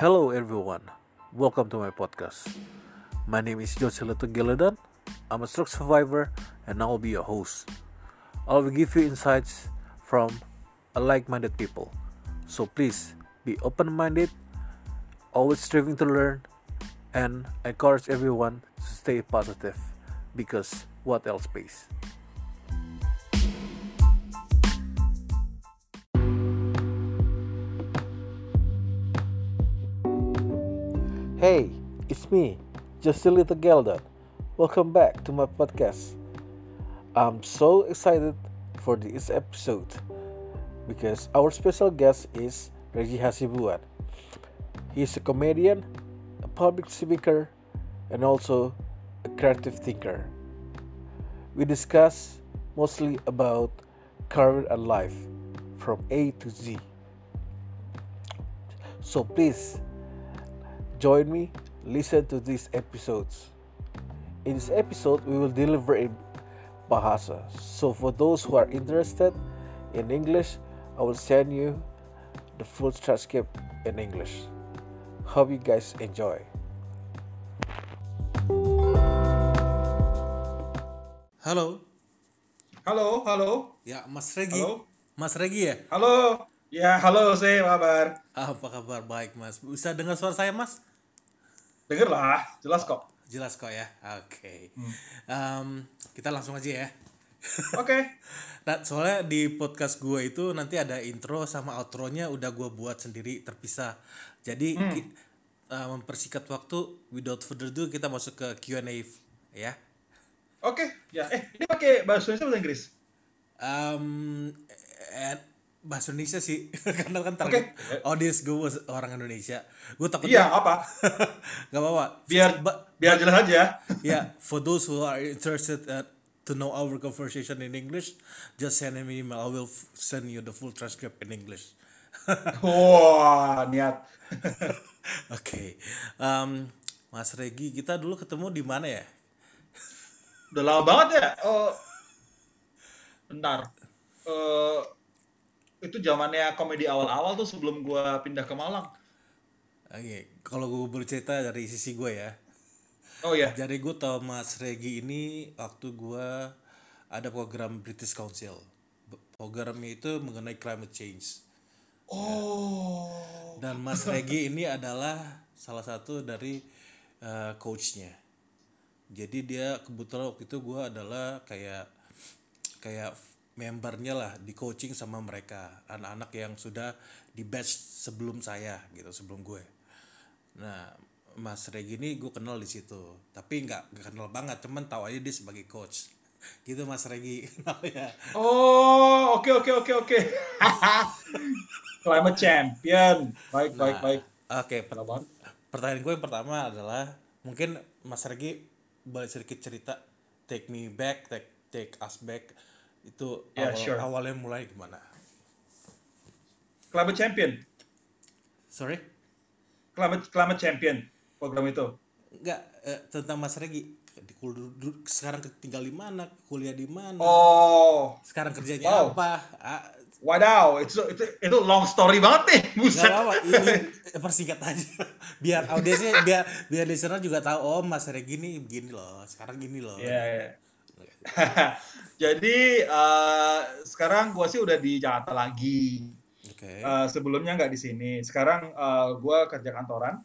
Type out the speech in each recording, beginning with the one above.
Hello everyone, welcome to my podcast. My name is Josela Geladan. I'm a stroke survivor and I will be your host. I will give you insights from like-minded people. So please be open-minded, always striving to learn, and encourage everyone to stay positive because what else pays? Hey, it's me, just a little. Welcome back to my podcast. I'm so excited for this episode because our special guest is Reggie Hasibuan. He's a comedian, a public speaker, and also a creative thinker. We discuss mostly about career and life from A to Z. So please join me, listen to these episodes. In this episode, we will deliver in Bahasa. So for those who are interested in English, I will send you the full transcript in English. Hope you guys enjoy. Halo, Halo, halo, ya Mas Regi. halo, Mas Regi ya? halo. Ya, halo, saya apa kabar? Apa kabar? Baik, Mas. Bisa dengar suara saya, Mas? Denger lah, jelas kok. Jelas kok ya. Oke. Em, kita langsung aja ya. Oke, Nah, soalnya di podcast gue itu nanti ada intro sama outro-nya udah gue buat sendiri terpisah. Jadi ki- uh, mempersingkat waktu, without further ado kita masuk ke Q&A ya. oke, ya. Eh, ini pakai bahasa Indonesia atau bahasa Inggris? Um, eh, bahasa Indonesia sih, karena kan target audience gue orang Indonesia. Gue Iya, takutnya apa? nggak apa-apa. Biar biar jelas aja. yeah, for those who are interested uh, to know our conversation in English, just send me an email. I will send you the full transcript in English. Wah, niat. Oke, Em, Mas Regi, kita dulu ketemu di mana ya? Udah lama banget ya. Oh, bentar. Eh, itu zamannya komedi awal-awal tuh sebelum gua pindah ke Malang. Oke, kalau gue bercerita dari sisi gue ya. Oh ya, Jadi gue tau Mas Regi ini waktu gue ada program British Council. Programnya itu mengenai climate change. oh, Dan Mas Regi ini adalah salah satu dari uh, coachnya. Jadi dia kebetulan waktu itu gue adalah kayak kayak membernya lah di coaching sama mereka anak-anak yang sudah di batch sebelum saya gitu sebelum gue. Nah Mas Regi ini gue kenal di situ, tapi nggak kenal banget, cuman tahu aja dia sebagai coach. Gitu Mas Regi kenalnya. oh, oke oke oke oke. Climate champion. Baik, baik, baik. Oke, per- Kenapa? pertanyaan gue yang pertama adalah mungkin Mas Regi boleh sedikit cerita take me back, take take us back itu Yeah, awal- sure. awalnya mulai gimana? Climate champion. Sorry? Climate Climate Champion program itu. Enggak eh, tentang Mas Regi di sekarang tinggal di mana, kuliah di mana, Oh, sekarang kerjanya Wow. apa? Ah, wadaw, itu itu itu long story banget nih, Gak buset. apa-apa, ini persingkat aja. Biar audiensnya, biar biar listener juga tahu, oh Mas Regi ini begini loh, sekarang gini loh. Iya, iya. Jadi eh, sekarang gua sih udah di Jakarta lagi. Oke. Eh, sebelumnya nggak di sini. Sekarang eh, gua kerja kantoran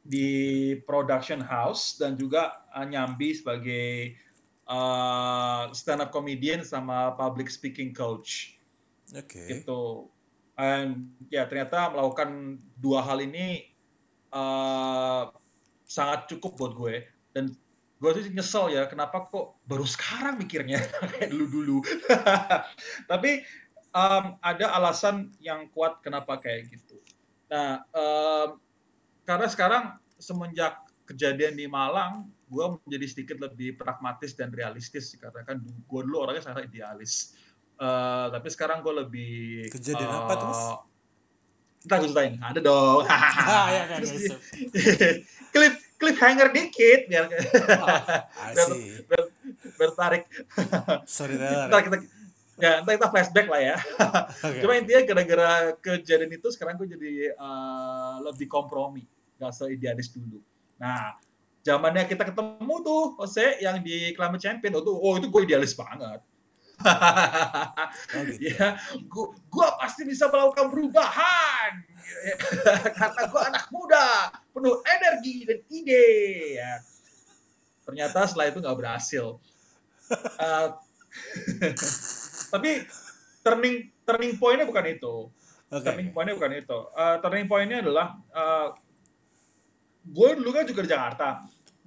di production house dan juga eh, nyambi sebagai eh, stand up comedian sama public speaking coach. Oke. gitu. And ya ternyata melakukan dua hal ini eh, sangat cukup buat gue dan gue tuh nyesel ya kenapa kok baru sekarang mikirnya kayak dulu dulu. Tapi em, ada alasan yang kuat kenapa kayak gitu. Nah em, karena sekarang semenjak kejadian di Malang, gue menjadi sedikit lebih pragmatis dan realistis karena kan gue dulu orangnya sangat idealis. Eh, tapi sekarang gue lebih Kejadian apa tuh, Mas? eh, Ntar gue ceritain, ada dong. Ah, cliffhanger dikit biar Ah, biar, biar, biar tarik. Storyteller. Ntar kita ya kita flashback lah ya. okay. Cuma intinya gara-gara kejadian itu sekarang gue jadi uh, lebih kompromi, gak seidealis dulu. Nah, zamannya kita ketemu tuh Jose yang di Climate Champion, oh, tuh, oh itu gue idealis banget. oh, gitu. ya, gua, gua pasti bisa melakukan perubahan karena gua anak muda, penuh energi dan ide. Ya. Ternyata setelah itu nggak berhasil. Uh, tapi turning turning pointnya bukan itu. Okay. Turning pointnya bukan itu. Uh, turning pointnya adalah uh, gue dulu kan juga di Jakarta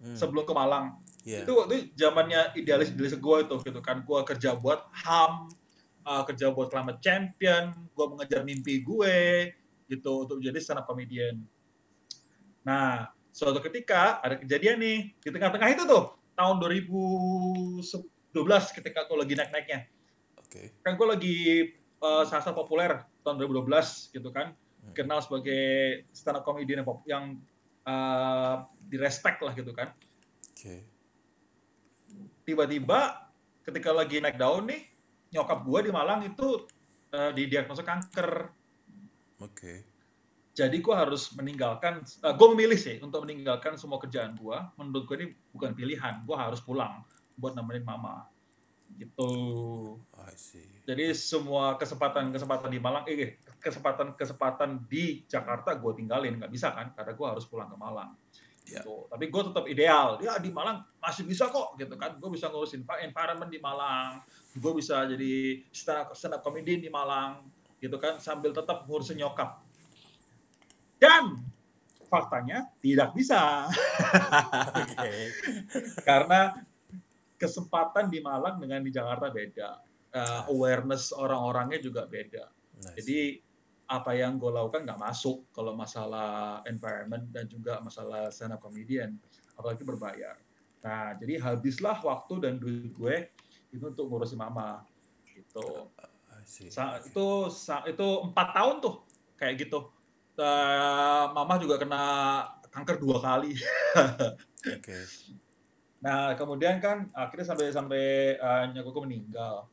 hmm. sebelum ke Malang Yeah. Itu waktu zamannya idealis idealis gue itu gitu kan. Gue kerja buat HAM, uh, kerja buat Climate Champion, gue mengejar mimpi gue gitu untuk menjadi stand up comedian. Nah, suatu ketika ada kejadian nih di tengah-tengah itu tuh tahun 2012 ketika aku lagi naik-naiknya. Oke. Okay. Kan gue lagi uh, sangat populer tahun 2012 gitu kan. Hmm. Kenal sebagai stand up comedian yang, yang uh, direspek lah gitu kan. Oke. Okay tiba-tiba ketika lagi naik daun nih nyokap gue di Malang itu uh, didiagnosa kanker. Oke. Okay. Jadi gue harus meninggalkan, uh, eh, gue memilih sih untuk meninggalkan semua kerjaan gue. Menurut gue ini bukan pilihan, gue harus pulang buat nemenin mama. Gitu. I see. Jadi semua kesempatan-kesempatan di Malang, eh kesempatan-kesempatan di Jakarta gue tinggalin, nggak bisa kan? Karena gue harus pulang ke Malang. Yeah. Gitu. Tapi gue tetap ideal. Ya di Malang masih bisa kok gitu kan. Gue bisa ngurusin environment di Malang. Gue bisa jadi stand up, stand up comedian di Malang gitu kan sambil tetap ngurusin nyokap. Dan faktanya tidak bisa. Karena kesempatan di Malang dengan di Jakarta beda. Uh, awareness orang-orangnya juga beda. Nice. Jadi apa yang gue lakukan nggak masuk kalau masalah environment dan juga masalah stand up comedian apalagi berbayar nah jadi habislah waktu dan duit gue itu untuk ngurusin mama gitu Sa itu sa itu empat tahun tuh kayak gitu uh, mama juga kena kanker dua kali okay. nah kemudian kan akhirnya sampai sampai uh, nyokapku meninggal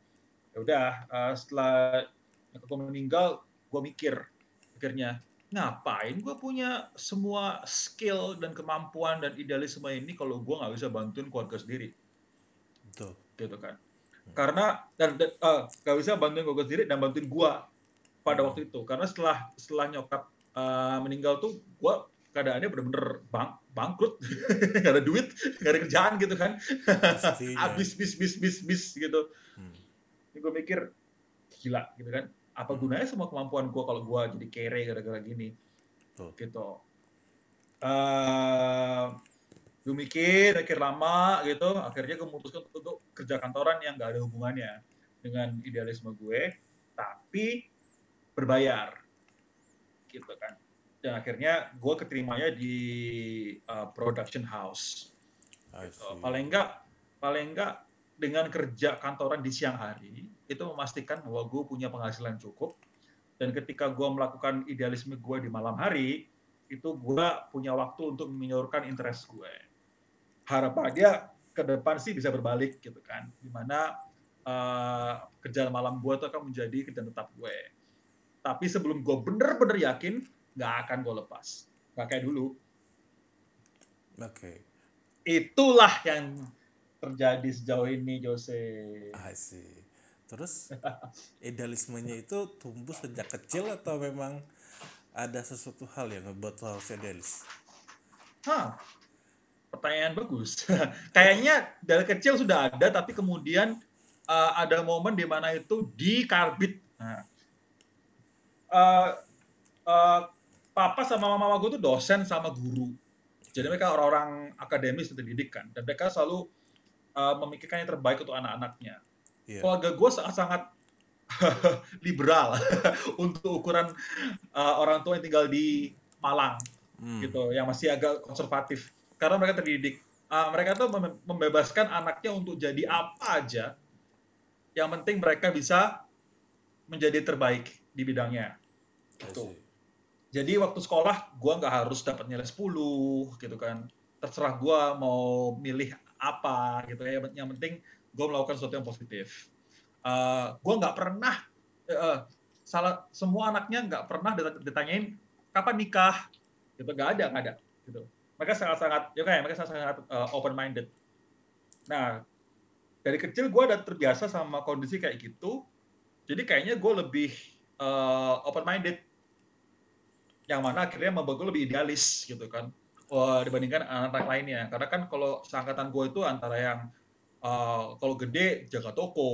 ya udah uh, setelah nyokapku meninggal gue mikir akhirnya ngapain gue punya semua skill dan kemampuan dan idealisme ini kalau gue nggak bisa bantuin keluarga sendiri Betul. gitu kan hmm. karena dan, dan uh, gak bisa bantuin keluarga sendiri dan bantuin gue pada hmm. waktu itu karena setelah setelah nyokap uh, meninggal tuh gue keadaannya bener-bener bang bangkrut. Gak ada duit gak ada kerjaan gitu kan. Habis bis bis bis bis gitu. Hmm. gue mikir gila gitu kan. Apa gunanya semua kemampuan gue kalau gue jadi kere gara-gara gini? Gitu. Uh, eh, gue mikir mikir lama gitu. Akhirnya gue memutuskan untuk kerja kantoran yang gak ada hubungannya dengan idealisme gue tapi berbayar gitu kan. Dan akhirnya gue keterimanya di uh, production house. Gitu. paling enggak paling enggak dengan kerja kantoran di siang hari itu memastikan bahwa gue punya penghasilan cukup. Dan ketika gue melakukan idealisme gue di malam hari itu gue punya waktu untuk menyalurkan interest gue harapannya ke depan sih bisa berbalik gitu kan. Di mana uh, kerjaan malam gue itu akan menjadi kerjaan tetap gue tapi sebelum gue bener-bener yakin nggak akan gue lepas nggak kayak dulu oke okay. itulah yang terjadi sejauh ini Jose I see Terus idealismenya itu tumbuh sejak kecil atau memang ada sesuatu hal yang membuat lo harus idealis? Hah, pertanyaan bagus. Kayaknya dari kecil sudah ada, tapi kemudian uh, ada momen di mana itu dikarbit. Nah, uh, uh, papa sama mama gue tuh dosen sama guru. Jadi mereka orang-orang akademis dan dididik kan, dan mereka selalu uh, memikirkan yang terbaik untuk anak-anaknya yeah. keluarga gue sangat-sangat liberal untuk ukuran uh, orang tua yang tinggal di Malang hmm. gitu yang masih agak konservatif karena mereka terdidik uh, mereka tuh membebaskan anaknya untuk jadi apa aja yang penting mereka bisa menjadi terbaik di bidangnya. Gitu. jadi waktu sekolah gue nggak harus dapat nilai 10 gitu kan. Terserah gue mau milih apa gitu ya. Yang penting gue melakukan sesuatu yang positif. Uh, gue nggak pernah uh, salah semua anaknya nggak pernah ditanyain kapan nikah? Gitu nggak ada nggak ada gitu. Mereka sangat-sangat ya kayak mereka sangat-sangat uh, open minded nah dari kecil gue udah terbiasa sama kondisi kayak gitu. Jadi kayaknya gue lebih uh, open minded yang mana akhirnya membuat gue lebih idealis gitu kan uh, dibandingkan anak-anak lainnya karena kan kalau seangkatan gue itu antara yang uh, kalau gede jaga toko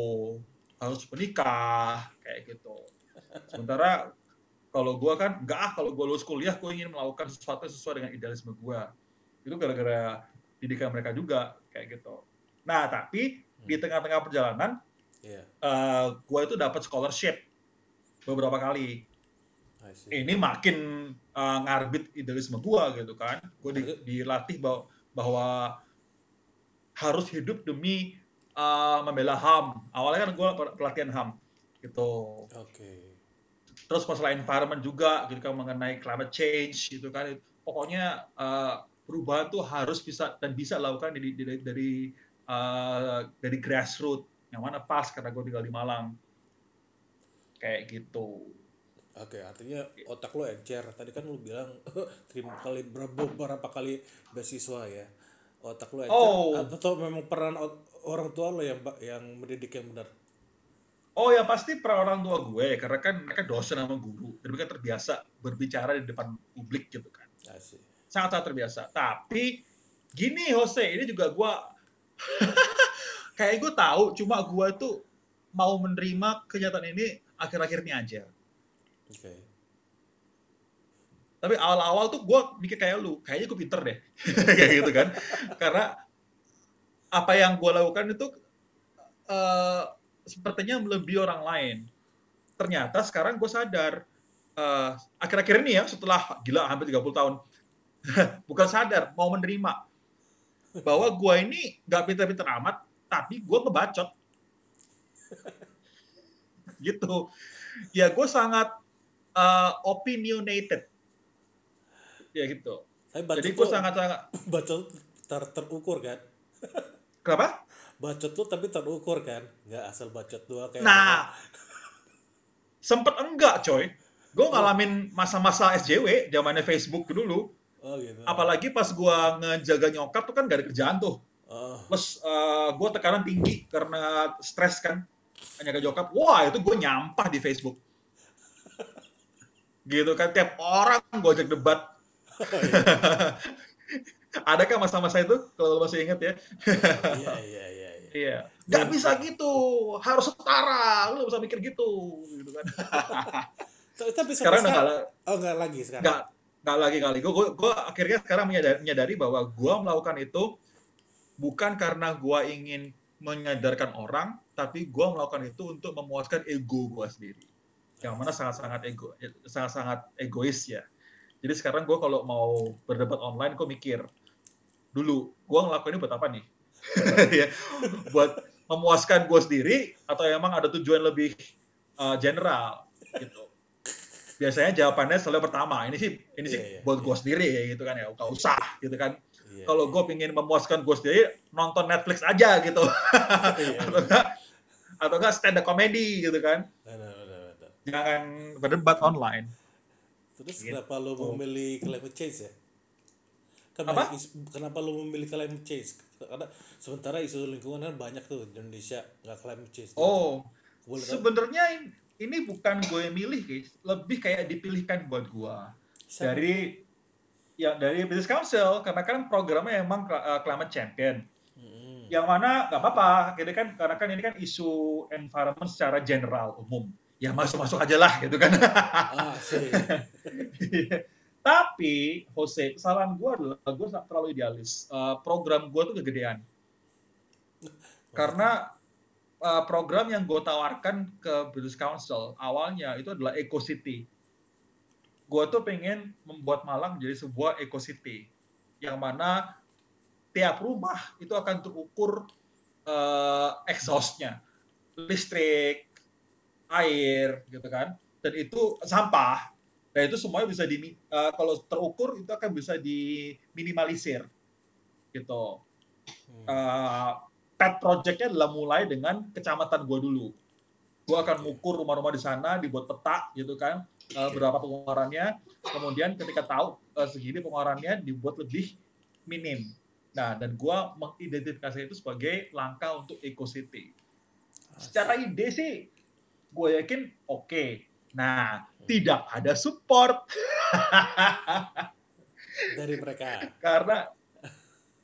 harus menikah kayak gitu sementara kalau gue kan enggak ah kalau gue lulus kuliah gue ingin melakukan sesuatu sesuai dengan idealisme gue itu gara-gara didikan mereka juga kayak gitu nah tapi di hmm. tengah-tengah perjalanan yeah. Iya. uh, gue itu dapat scholarship beberapa kali. Ini makin uh, ngarbit idealisme gue gitu kan. Gue di, dilatih bahwa, bahwa harus hidup demi uh, membela ham awalnya kan gue pelatihan ham gitu. Oke. Okay. terus masalah environment juga gitu kan mengenai climate change gitu kan. Pokoknya uh, perubahan tuh harus bisa dan bisa lakukan dari dari dari, uh, dari grassroots. Yang mana pas karena gue tinggal di Malang kayak gitu Oke, artinya otak lo encer. Tadi kan lo bilang terima kali berapa, berapa kali beasiswa ya. Otak lo encer. Oh. Atau memang peran orang tua lo yang yang mendidik yang benar? Oh ya pasti peran orang tua gue karena kan mereka dosen sama guru dan mereka terbiasa berbicara di depan publik gitu kan. Sangat-sangat terbiasa. Tapi gini Jose, ini juga gue kayak gue tahu cuma gue tuh mau menerima kenyataan ini akhir-akhir ini aja Okay. Tapi awal-awal tuh gue mikir kayak lu, kayaknya gue pinter deh, kayak gitu kan. Karena apa yang gue lakukan itu uh, sepertinya melebihi orang lain. Ternyata sekarang gue sadar, uh, akhir-akhir ini ya, setelah gila hampir 30 tahun, bukan sadar, mau menerima bahwa gue ini gak pinter-pinter amat, tapi gue ngebacot. gitu. Ya gue sangat uh, opinionated. Ya gitu. Jadi gue sangat-sangat bacot ter terukur kan. Kenapa? Bacot tuh tapi terukur kan, nggak asal bacot doang kayak. Nah, sempet enggak coy. Gue ngalamin masa-masa SJW, zamannya Facebook dulu. Oh gitu. Apalagi pas gue ngejaga nyokap tuh kan gak ada kerjaan tuh. Oh. Plus uh, eh, gue tekanan tinggi karena stres kan. Hanya ke nyokap, wah itu gue nyampah di Facebook. Gitu kan tiap orang gue ajak debat. Oh, iya. adakah masa-masa itu kalau masih ingat ya? Iya iya iya iya. Nggak bisa gitu. Harus setara. Lu bisa mikir gitu gitu kan. Tapi sekarang nggak oh nggak lagi sekarang? Nggak nggak lagi kali gue gue akhirnya sekarang menyadari, menyadari bahwa gue melakukan itu bukan karena gue ingin menyadarkan orang tapi gue melakukan itu untuk memuaskan ego gue sendiri. Yang mana sangat-sangat ego sangat-sangat egois ya. Jadi sekarang gue kalau mau berdebat online gue mikir dulu gue ngelakuin ini buat apa nih? Ya. Buat memuaskan gue sendiri atau emang ada tujuan lebih uh, general gitu. Biasanya jawabannya selalu pertama ini sih ini sih yeah, yeah, buat gue yeah. sendiri ya gitu kan ya. Gak usah gitu kan. Yeah, kalau gue pingin memuaskan gue sendiri nonton Netflix aja gitu. Yeah, enggak atau enggak stand up comedy gitu kan jangan berdebat online. Terus gitu. kenapa lo memilih climate change ya? Kan Apa? Isu, kenapa lo memilih climate change? Karena sementara isu lingkungan kan banyak tuh di Indonesia nggak climate change. Oh, sebenarnya ini bukan gue yang milih guys, lebih kayak dipilihkan buat gue dari ya dari Business Council karena kan programnya emang uh, climate champion. Hmm. Yang mana nggak apa-apa, gitu kan karena kan ini kan isu environment secara general umum ya masuk-masuk aja lah gitu kan. Ah, Tapi Jose, kesalahan gue adalah gue terlalu idealis. Uh, program gue tuh kegedean. Karena uh, program yang gue tawarkan ke British Council awalnya itu adalah Eco City. Gue tuh pengen membuat Malang menjadi sebuah Eco City. Yang mana tiap rumah itu akan terukur uh, exhaustnya. Listrik, air gitu kan. Dan itu sampah. Dan itu semuanya bisa di uh, kalau terukur itu akan bisa diminimalisir. Gitu. Uh, pet projectnya adalah mulai dengan kecamatan gua dulu. Gue akan mengukur rumah-rumah di sana dibuat peta gitu kan. Uh, berapa pengeluarannya. Kemudian ketika tahu uh, segini pengeluarannya dibuat lebih minim nah dan gue mengidentifikasi itu sebagai langkah untuk eco city secara ide sih gue yakin oke okay. nah hmm. tidak ada support dari mereka karena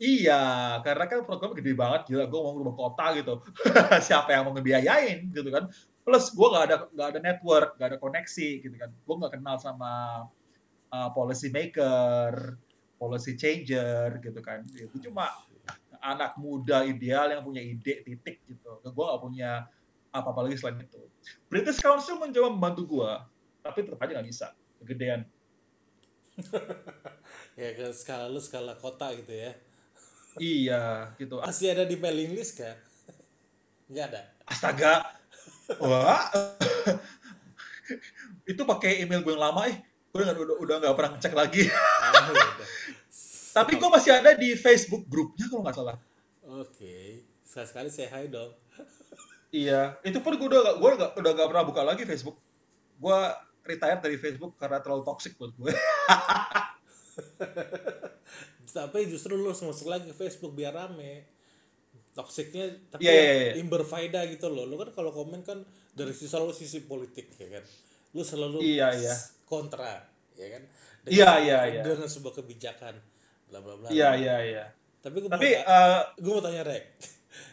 Iya, karena kan program gede banget, gila. Gue mau rubah kota gitu. Siapa yang mau ngebiayain gitu kan? plus gue nggak ada nggak ada network nggak ada koneksi gitu kan gue nggak kenal sama uh, policy maker policy changer gitu kan. Itu cuma anak muda ideal yang punya ide titik gitu. Gue nggak punya apa-apa lagi selain itu. British Council mencoba membantu gue tapi tetap aja nggak bisa. Kegedean. Ya ke skala lu skala kota gitu ya. Iya gitu. Masih ada di mailing list kan nggak ada? Astaga. Wah, itu pakai email gue yang lama eh, gue udah udah, udah gak pernah ngecek lagi. Tapi gue masih ada di Facebook grupnya kalau nggak salah. Oke, okay. sekali sekali saya hai dong. iya, itu pun gue udah gue udah, udah gak pernah buka lagi Facebook. Gue retire dari Facebook karena terlalu toxic buat gue. Tapi justru lu masuk lagi ke Facebook biar rame toksiknya tapi yeah, yeah, yeah. yang berfaedah gitu loh lu kan kalau komen kan dari sisi selalu sisi politik ya kan lu selalu yeah, yeah. kontra ya kan iya iya iya. dengan sebuah kebijakan bla bla bla. Iya iya iya. Tapi gue tapi mau, uh, gue mau tanya rek.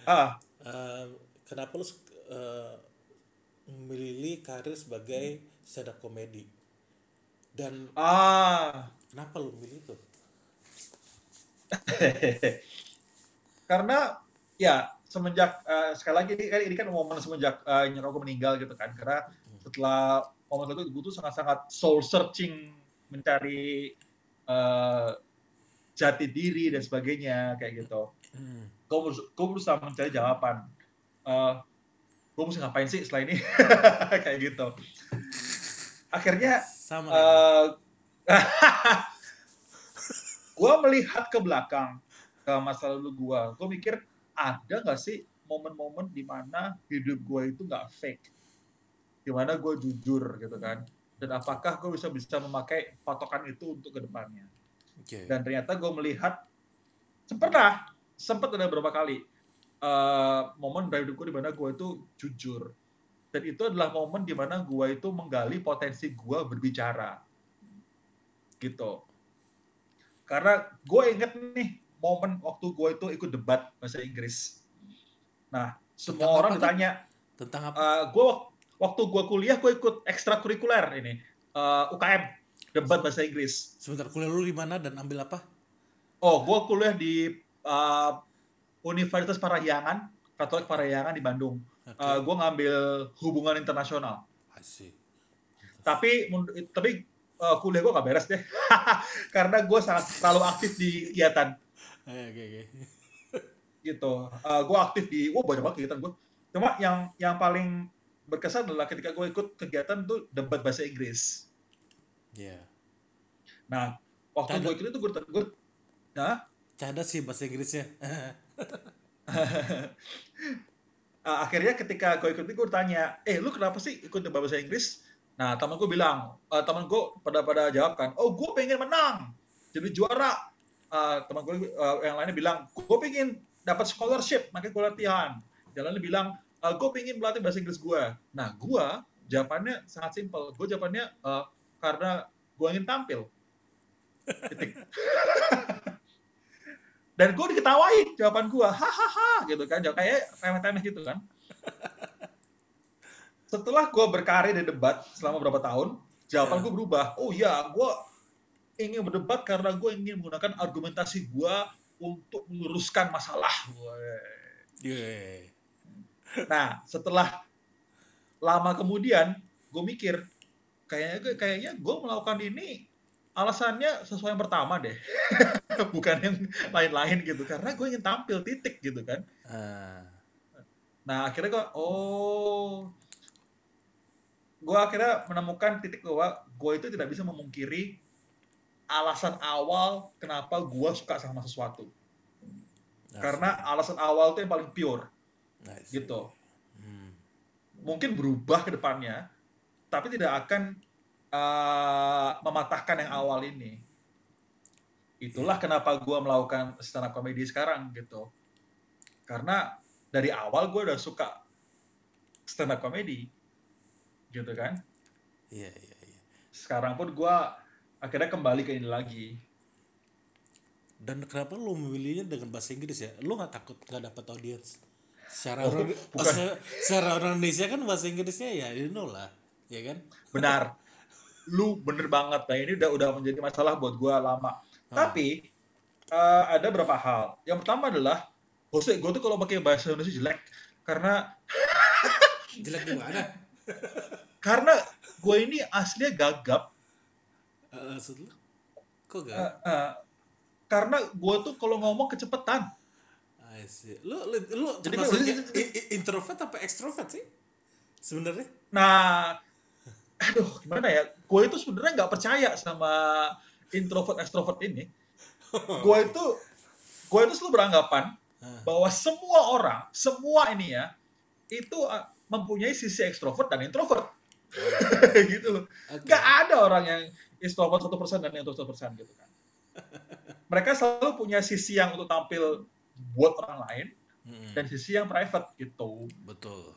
Ah. Uh, kenapa lu uh, memilih karir sebagai stand up komedi dan ah. kenapa lu milih itu? Karena ya semenjak uh, sekali lagi ini kan ini kan momen semenjak uh, nyokap meninggal gitu kan. Karena setelah momen itu gue tuh sangat-sangat soul searching mencari uh, jati diri dan sebagainya kayak gitu. Hmm. Gue gue berusaha mencari jawaban. Uh, gue mesti ngapain sih setelah ini kayak gitu. Akhirnya Sama uh, gue melihat ke belakang ke masa lalu gue. Gue mikir ada nggak sih momen-momen di mana hidup gue itu nggak fake, di mana gue jujur gitu kan, dan apakah gue bisa bisa memakai patokan itu untuk ke depannya. Okay. Dan ternyata gue melihat pernah sempat ada beberapa kali uh, momen dari hidupku di mana gue itu jujur, dan itu adalah momen di mana gue itu menggali potensi gue berbicara, gitu. Karena gue inget nih momen waktu gue itu ikut debat bahasa Inggris. Nah, semua tentang orang ditanya tentang apa? Uh, gue waktu gue kuliah gue ikut ekstrakurikuler ini uh, eh, UKM debat bahasa Inggris. Sebentar kuliah lu di mana dan ambil apa? Oh, gue kuliah di uh, Universitas Parahyangan, Katolik Parahyangan di Bandung. Okay. Uh, gue ngambil hubungan internasional. Asik. Tapi tapi uh, kuliah gue gak beres deh, karena gue sangat terlalu aktif di kegiatan Oke oke. gitu. Uh, eh, gue aktif di, wah banyak banget kegiatan gue. Cuma yang yang paling berkesan adalah ketika gue ikut kegiatan tuh debat bahasa Inggris. Iya. Yeah. Nah, waktu gue ikut itu gue, gue nah? Canda sih bahasa Inggrisnya. akhirnya ketika gue ikut itu gue tanya, eh lu kenapa sih ikut debat bahasa Inggris? Nah teman gue bilang, uh, teman gue pada pada jawab kan, oh gue pengen menang, jadi juara uh, teman gue uh, yang lainnya bilang gue pengen dapat scholarship makanya gue latihan yang lainnya bilang uh, gue pengen melatih bahasa Inggris gue nah gue jawabannya sangat simpel. Gue jawabannya uh, karena gue ingin tampil. Dan gue diketawain jawaban gue hahaha gitu kan. Kayak remeh-temeh gitu kan. Setelah gue berkarir di debat selama beberapa tahun jawaban gue berubah. Oh iya gue ingin berdebat karena gue ingin menggunakan argumentasi gue untuk meluruskan masalah. Yeah. Nah, setelah lama kemudian, gue mikir kayaknya kayaknya gue melakukan ini alasannya sesuai yang pertama deh, bukan yang lain-lain gitu. Karena gue ingin tampil titik gitu kan. Uh. Nah, akhirnya gue, oh, gue akhirnya menemukan titik bahwa gue itu tidak bisa memungkiri alasan awal kenapa gue suka sama sesuatu. Karena alasan awal itu yang paling pure. Gitu. Hmm. mungkin berubah ke depannya, tapi tidak akan uh, mematahkan yang awal ini. Itulah kenapa gue melakukan stand up comedy sekarang gitu. Karena dari awal gue udah suka stand up comedy, gitu kan? Iya iya iya. Sekarang pun gue akhirnya kembali ke ini lagi. Dan kenapa lu memilihnya dengan bahasa Inggris ya? Lu nggak takut nggak dapat audiens? Secara Oh, orang, bukan. se- secara orang Indonesia kan bahasa Inggrisnya ya you know lah, ya kan? Benar. Lu bener banget. Nah ini udah udah menjadi masalah buat gue lama. Ah. Tapi eh, ada beberapa hal. Yang pertama adalah, Jose, gue tuh kalau pakai bahasa Indonesia jelek karena Jelek gimana? karena gue ini aslinya gagap. Uh? Kok gak? Eh, eh, karena gue tuh kalau ngomong kecepetan. I see. Lu lu, lu Jadi maksudnya introvert apa ekstrovert sih? Sebenarnya? Nah, aduh gimana ya? Gue itu sebenarnya nggak percaya sama introvert extrovert ini. Gue itu gue itu selalu beranggapan Ah. bahwa semua orang, semua ini ya, itu uh, mempunyai sisi ekstrovert dan introvert. gitu loh. Oke. Nggak ada orang yang extrovert 1% dan introvert 1% gitu kan. Mereka selalu punya sisi yang untuk tampil buat orang lain Mm-mm. dan sisi yang private gitu. Betul.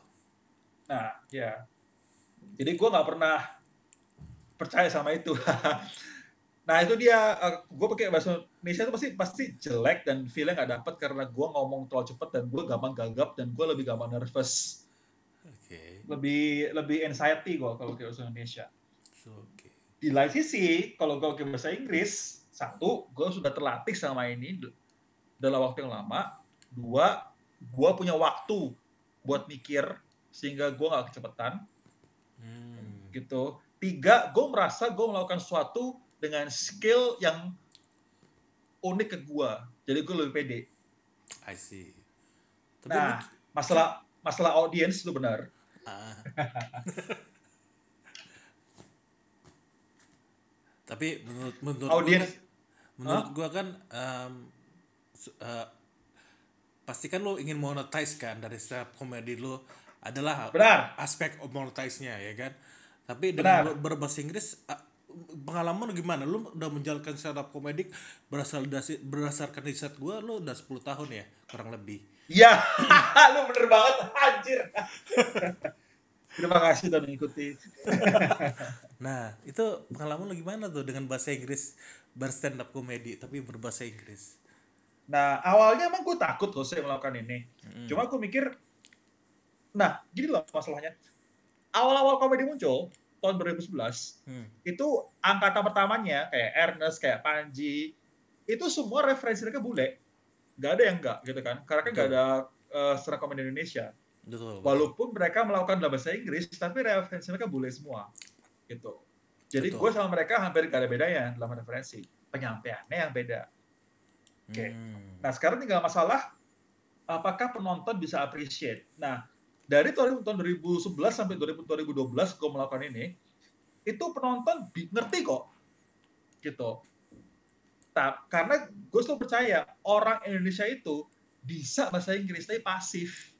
Nah, ya. Jadi gue nggak pernah percaya sama itu. nah itu dia, gue pakai bahasa Indonesia itu pasti pasti jelek dan feelnya nggak dapet karena gue ngomong terlalu cepet dan gue gampang gagap dan gue lebih gampang nervous, Oke. lebih lebih anxiety gue kalau pakai bahasa Indonesia. Oke. Di lain sisi, kalau gue pakai bahasa Inggris, satu, gue sudah terlatih sama ini dalam waktu yang lama. Dua, gue punya waktu buat mikir sehingga gue nggak kecepatan. Hmm. gitu. Tiga, gue merasa gue melakukan sesuatu dengan skill yang unik ke gue. Jadi gue lebih pede. I see. Tapi Nah, lu- masalah masalah audiens itu benar. Ah. Tapi menurut menurut gua kan, menurut gua kan em, su- eh, pasti kan lo ingin monetize kan dari setiap komedi lo adalah benar. aspek monetize-nya ya kan. Tapi Benar. dengan lo berbahasa Inggris ah, pengalaman lu gimana? Lu udah menjalankan stand up komedi berasal dasi, berdasarkan riset gua lu udah 10 tahun ya kurang lebih. Ya, lu bener banget, anjir. Terima kasih udah mengikuti. Nah, itu pengalaman lu gimana tuh dengan bahasa Inggris berstand up komedi tapi berbahasa Inggris? Nah, awalnya emang gue takut loh saya melakukan ini. Mm. Cuma gue mikir, nah gini loh masalahnya. Awal-awal komedi muncul, tahun 2011, Hmm. itu angkatan pertamanya kayak Ernest, kayak Panji, itu semua referensi mereka bule. Nggak ada yang enggak gitu kan. Karena kan Betul. ada uh, stand up comedy Indonesia. Betul. betul. Walaupun mereka melakukan dalam bahasa Inggris, tapi referensi mereka bule semua. Gitu. Jadi gue sama mereka hampir gak ada bedanya dalam referensi. Penyampaiannya yang beda. Oke. Hmm. Nah sekarang tinggal masalah apakah penonton bisa appreciate. Nah dari tahun tahun 2011 sampai 2000 2012 gue melakukan ini, itu penonton ngerti kok, gitu. Nah, karena gue selalu percaya orang Indonesia itu bisa bahasa Inggris tapi pasif.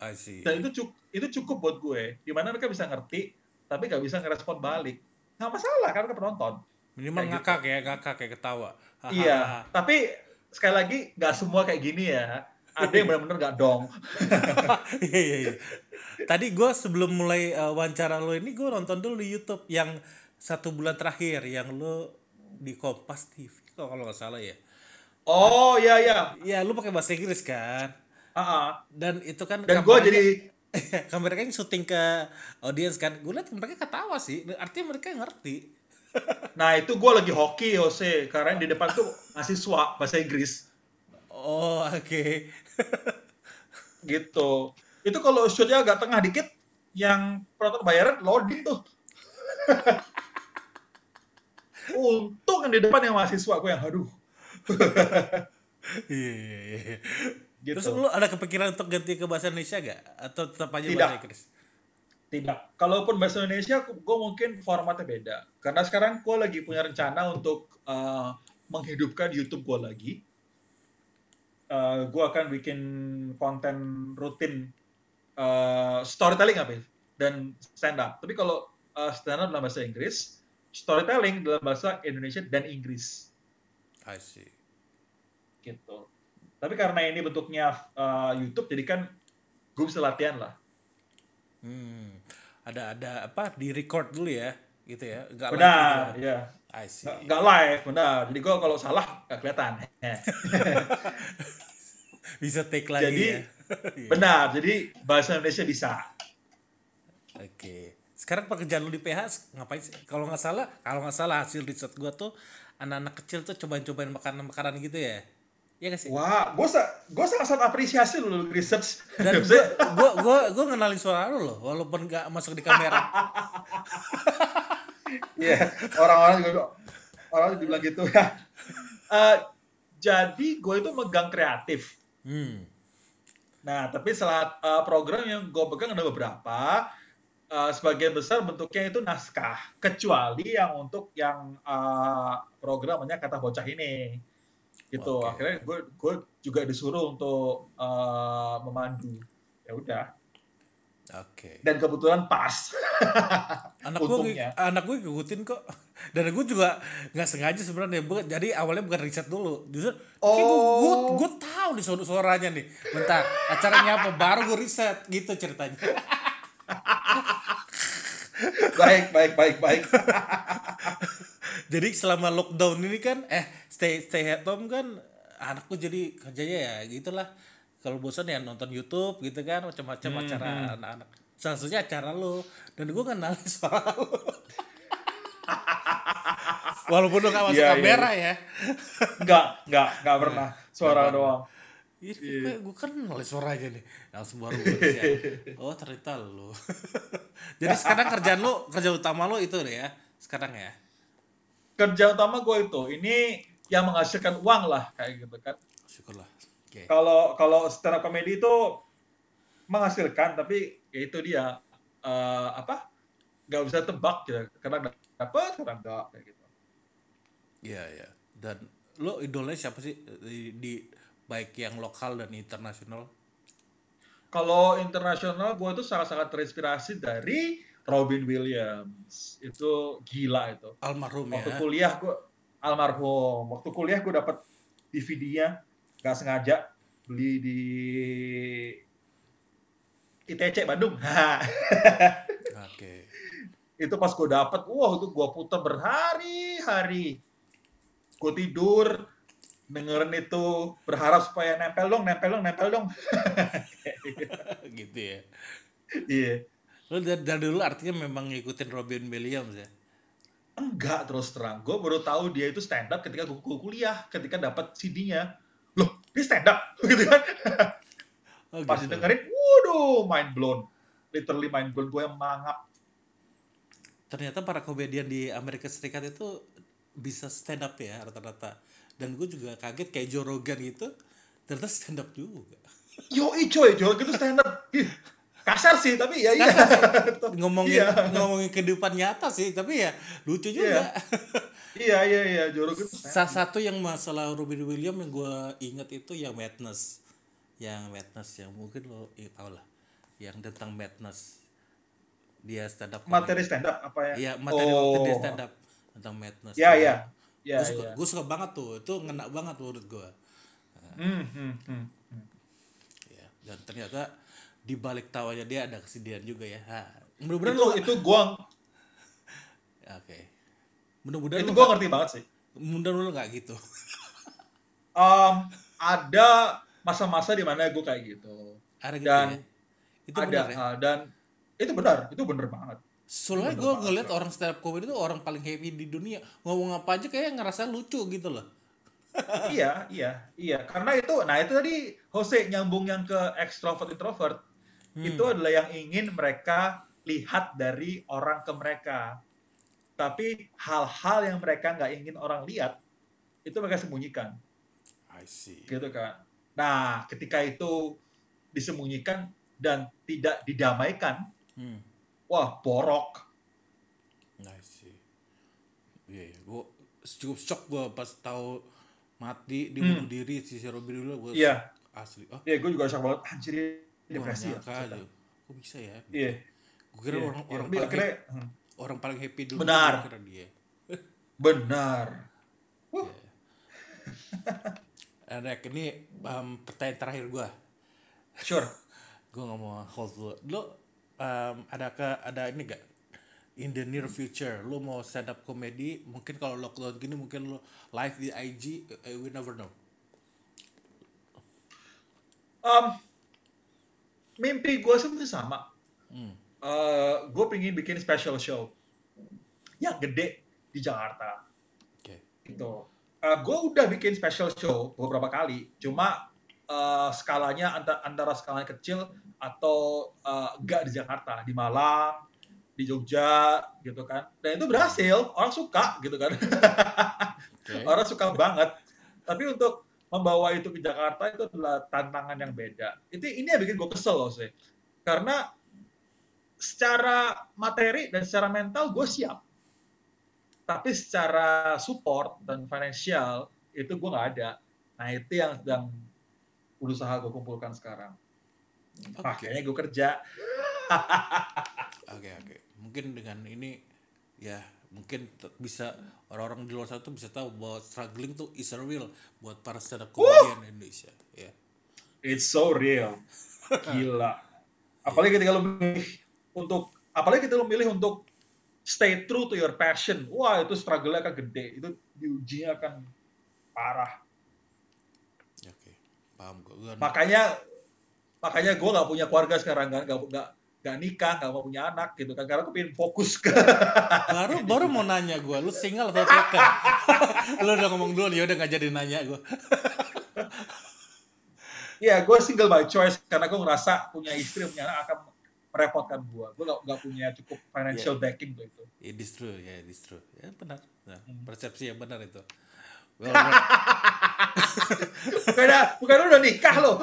I see. Dan itu cukup itu cukup buat gue. Di mana mereka bisa ngerti tapi nggak bisa ngerespon balik. Nggak masalah karena penonton. Minimal kayak gitu. ngakak ya, ngakak kayak ketawa. Iya, tapi sekali lagi nggak semua kayak gini ya. Ada yang benar-benar nggak dong. Iya iya iya. Tadi gue sebelum mulai uh, wawancara lo ini gue nonton dulu di YouTube yang satu bulan terakhir yang lo di Kompas TV kalau nggak salah ya. Oh iya iya. Ya lu pakai bahasa Inggris kan. Ah, ah. Dan itu kan Dan gue jadi kamera kan syuting ke audiens kan. Gue liat mereka ketawa sih. Artinya mereka ngerti. Nah itu gue lagi hoki Jose karena di depan tuh mahasiswa bahasa Inggris Oh oke. gitu. Itu kalau shootnya agak tengah dikit, yang penonton bayaran loading tuh. Untung yang di depan yang mahasiswa gue yang aduh Iya iya iya. gitu. Terus lu ada kepikiran untuk ganti ke bahasa Indonesia gak? Atau tetap aja Tidak. bahasa Inggris? Tidak. Kalaupun bahasa Indonesia, gue mungkin formatnya beda. Karena sekarang gue lagi punya rencana untuk uh, menghidupkan YouTube gue lagi. Uh, gue akan bikin konten rutin uh, storytelling apa ya? dan stand up. Tapi kalau uh, stand up dalam bahasa Inggris, storytelling dalam bahasa Indonesia dan Inggris. I see. Gitu. Tapi karena ini bentuknya uh, YouTube, jadi kan gue bisa latihan lah. Hmm. Ada ada apa di record dulu ya, gitu ya? Gak benar, live ya. I see. Gak, gak live, benar. Jadi gue kalau salah gak kelihatan. bisa take lagi jadi, ya. Benar, jadi bahasa Indonesia bisa. Oke. Sekarang pekerjaan lu di PH ngapain sih? Kalau nggak salah, kalau nggak salah hasil riset gua tuh anak-anak kecil tuh cobain-cobain makanan-makanan gitu ya. Iya gak sih? Wah, gue sa gue sangat sangat apresiasi lu research. Dan gue gue gue gue ngenalin suara lu loh, walaupun nggak masuk di kamera. Iya, orang-orang juga orang juga bilang gitu ya. Uh, jadi gue itu megang kreatif. Hmm. Nah, tapi setelah uh, program yang gue pegang ada beberapa, uh, sebagian besar bentuknya itu naskah, kecuali yang untuk yang uh, programnya kata bocah ini, gitu. Okay. Akhirnya gue gue juga disuruh untuk uh, memandu. Ya udah. Oke. Okay. Dan kebetulan pas. anak gue anak gue ngikutin kok. Dan gue juga nggak sengaja sebenarnya. Jadi awalnya bukan riset dulu. Justru oh. gue gue tahu nih suara suaranya nih. Bentar, acaranya apa? Baru gue riset gitu ceritanya. baik, baik, baik, baik. jadi selama lockdown ini kan eh stay stay at home kan anakku jadi kerjanya ya gitulah kalau bosan ya nonton YouTube gitu kan macam-macam hmm, acara hmm. anak-anak salah satunya acara lo dan gue kenal suara lo walaupun lo gak masuk yeah, kamera yeah. ya nggak nggak nggak pernah suara gak doang Iya, yeah. gue kan nulis suara aja nih. Langsung baru gue ya. Oh ternyata lo. Jadi sekarang kerjaan lo, kerja utama lo itu deh ya. Sekarang ya. Kerja utama gue itu, ini yang menghasilkan uang lah kayak gitu kan. Syukurlah. Okay. Kalau kalau stand up comedy itu menghasilkan tapi ya itu dia uh, apa nggak bisa tebak gitu karena dapat karena enggak kayak gitu. Iya ya. Dan lo idolnya siapa sih di, di baik yang lokal dan internasional? Kalau internasional gue itu sangat-sangat terinspirasi dari Robin Williams. Itu gila itu. Almarhum Waktu ya. kuliah gue almarhum. Waktu kuliah gue dapat DVD-nya nggak sengaja beli di ITC Bandung. Oke. Okay. Itu pas gue dapet, wah itu gue putar berhari-hari. Gue tidur, dengerin itu, berharap supaya nempel dong, nempel dong, nempel dong. gitu ya. Iya. Lu dari, dari dulu artinya memang ngikutin Robin Williams ya? Enggak terus terang. Gue baru tahu dia itu stand up ketika gue kuliah, ketika dapat CD-nya loh ini stand up gitu kan? Oh, pas gitu. dengerin waduh mind blown. Literally mind blown. Gue yang mangap. Ternyata para komedian di Amerika Serikat itu bisa stand up ya rata-rata. Dan gue juga kaget kayak Joe Rogan gitu ternyata stand up juga. Yo coy. Joe Rogan itu stand up kasar sih tapi ya iya. Ngomongin iya. ngomongin kehidupan nyata sih tapi ya lucu juga. Iya iya iya Jorogen salah satu yang masalah Robin Williams yang gue inget itu yang madness. Yang madness yang mungkin lo ya, tau lah. Yang tentang madness. Dia stand up materi stand up apa ya? Iya materi oh. waktu dia stand up tentang madness. Iya iya. Ya, gue suka, ya. suka banget tuh. Itu ngena banget menurut gue hmm, hmm, hmm. ya dan ternyata di balik tawanya dia ada kesedihan juga ya. Ha, mudah-mudahan itu, lo, itu gua Oke. Okay. Mudah-mudahan itu gua ngerti banget sih. Mudah-mudahan lu nggak gitu. um, ada masa-masa di mana gue kayak gitu. Ada gitu dan ya? Itu ada benar, ya? Uh, dan itu benar, itu bener banget. Soalnya gue ngeliat orang stand up comedy itu orang paling happy di dunia. Ngomong apa aja kayak ngerasa lucu gitu loh. iya, iya, iya. Karena itu, nah itu tadi Jose nyambung yang ke extrovert introvert hmm. itu adalah yang ingin mereka lihat dari orang ke mereka. Tapi hal-hal yang mereka nggak ingin orang lihat, itu mereka sembunyikan. I see. Gitu kan. Nah, ketika itu disembunyikan dan tidak didamaikan, hmm. wah borok. I see. Iya, yeah, yeah. gue cukup shock gue pas tahu mati dibunuh hmm. diri si Robin dulu gue yeah. asli. Oh. Iya, yeah, gue juga shock banget. Anjir, depresi ya. Aja. kok bisa ya Iya. Yeah. gue kira yeah. orang yeah. orang paling paling kira, happy, orang paling happy dulu benar kira dia benar yeah. Rek, ini um, pertanyaan terakhir gue sure gue nggak mau hold dulu lo um, ada ke ada ini gak in the near future lo mau stand up comedy mungkin kalau lockdown gini mungkin lo live di IG uh, we never know um, mimpi gue sebenarnya sama. Hmm. uh, gue pengen bikin special show. Yang gede di Jakarta. Okay. gitu. Uh, gue udah bikin special show beberapa kali. Cuma uh, skalanya antara, antara skalanya kecil atau uh, enggak di Jakarta. Di Malang di Jogja gitu kan. Dan itu berhasil. Orang suka gitu kan. Okay. orang suka banget. Tapi untuk membawa itu ke Jakarta itu adalah tantangan yang beda. Itu ini yang bikin gue kesel loh sih karena secara materi dan secara mental gue siap. Tapi secara support dan financial itu gue nggak ada. Nah itu yang sedang berusaha gue kumpulkan sekarang. Okay. makanya gue kerja. Oke oke. Okay. mungkin dengan ini ya mungkin bisa orang-orang di luar sana tuh bisa tahu bahwa struggling tuh is real buat para stand up comedian uh! Indonesia ya yeah. it's so real gila apalagi ketika lo milih untuk apalagi kita lo milih untuk stay true to your passion wah itu struggle-nya akan gede itu diujinya akan parah oke okay. paham gue makanya makanya gue nggak punya keluarga sekarang kan nggak nggak nggak nikah nggak mau punya anak gitu kan karena aku pengen fokus ke baru baru mau nanya gue lu single atau taken lu udah ngomong dulu ya udah nggak jadi nanya gue Iya, gue single by choice karena gue ngerasa punya istri punya anak akan merepotkan gue. Gue gak, gak punya cukup financial yeah. backing tuh itu. It is true, ya yeah, it is true. Ya benar. Nah, persepsi yang benar itu. Well, bukan, bukan udah nikah loh.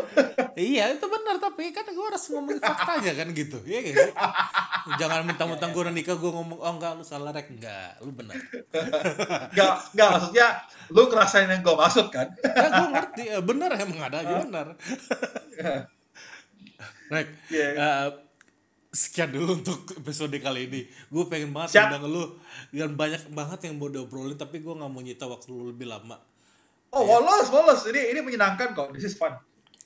iya itu benar tapi kan gue harus ngomong faktanya kan gitu ya gitu. Jangan mentang-mentang gue udah nikah gue ngomong oh enggak lu salah rek enggak lu benar. enggak enggak maksudnya lu ngerasain yang gue maksud kan? ya gue ngerti benar emang ada aja benar. rek yeah. uh, sekian dulu untuk episode kali ini. Gue pengen banget undang lu dan banyak banget yang mau diobrolin tapi gue nggak mau nyita waktu lu lebih lama. Oh, ya. wolos, wolos. Ini ini menyenangkan kok. This is fun.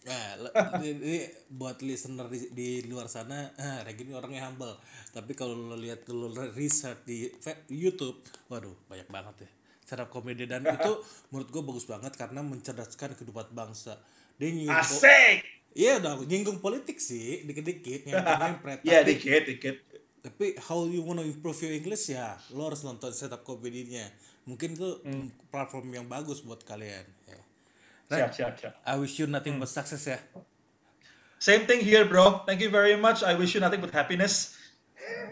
Nah, ini buat listener di, di luar sana, ah, Regi ini orangnya humble. Tapi kalau lo lihat dulu research di YouTube, waduh banyak banget ya. Cara komedi dan itu menurut gue bagus banget karena mencerdaskan kehidupan bangsa. Dia nyinggung, Asik! Iya udah nyinggung politik sih, dikit-dikit. Iya, yeah, dikit-dikit. Tapi how you wanna improve your English ya, lo harus nonton setup komedinya. Mungkin itu hmm. platform yang bagus buat kalian. Ya. Right. Siap, siap, siap. I wish you nothing hmm. but success ya. Same thing here, bro. Thank you very much. I wish you nothing but happiness.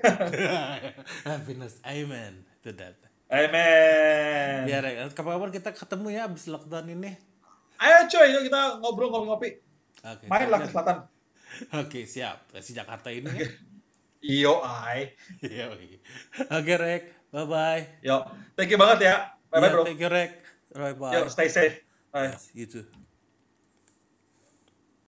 happiness. Amen to that. Amen. Ya, kapan-kapan kita ketemu ya abis lockdown ini. Ayo coy, yuk kita ngobrol ngopi-ngopi. Okay, Main lah ke selatan. Oke, okay, siap. Si Jakarta ini ya. Iyo, ay. Oke, Rek. Bye bye. Yo, thank you banget ya. Bye bye, yeah, bro. Thank you, Rek. Bye bye. Yo, stay safe. Bye. Yes, you too.